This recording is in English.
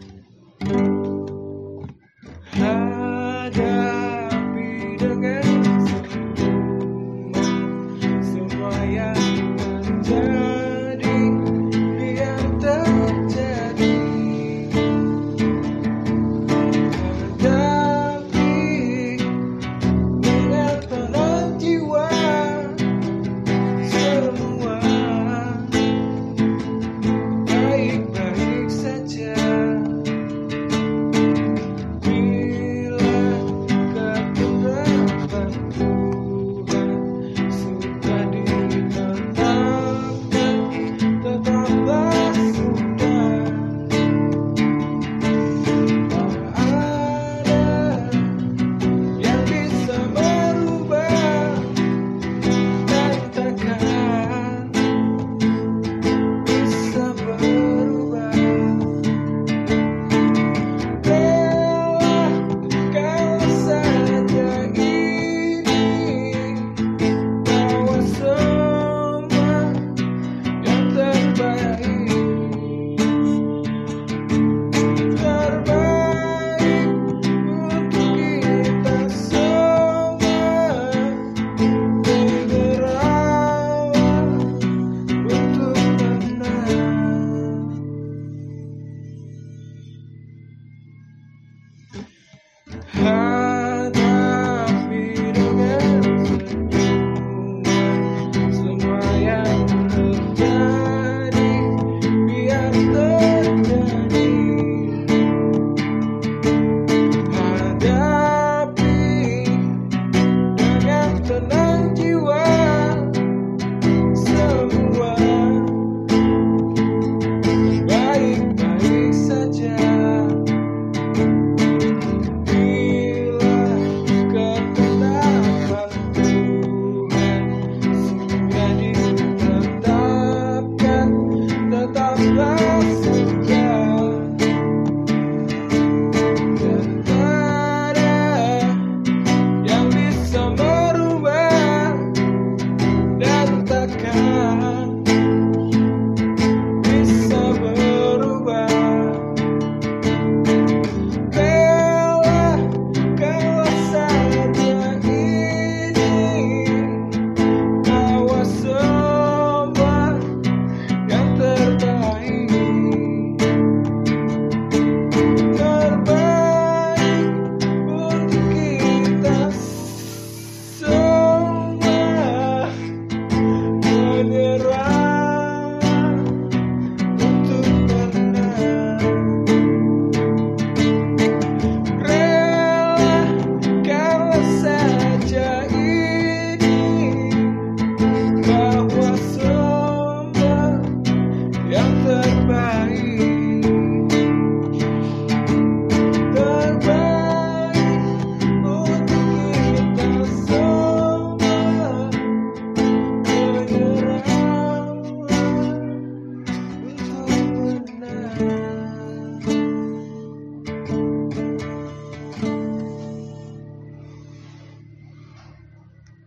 to Thank you.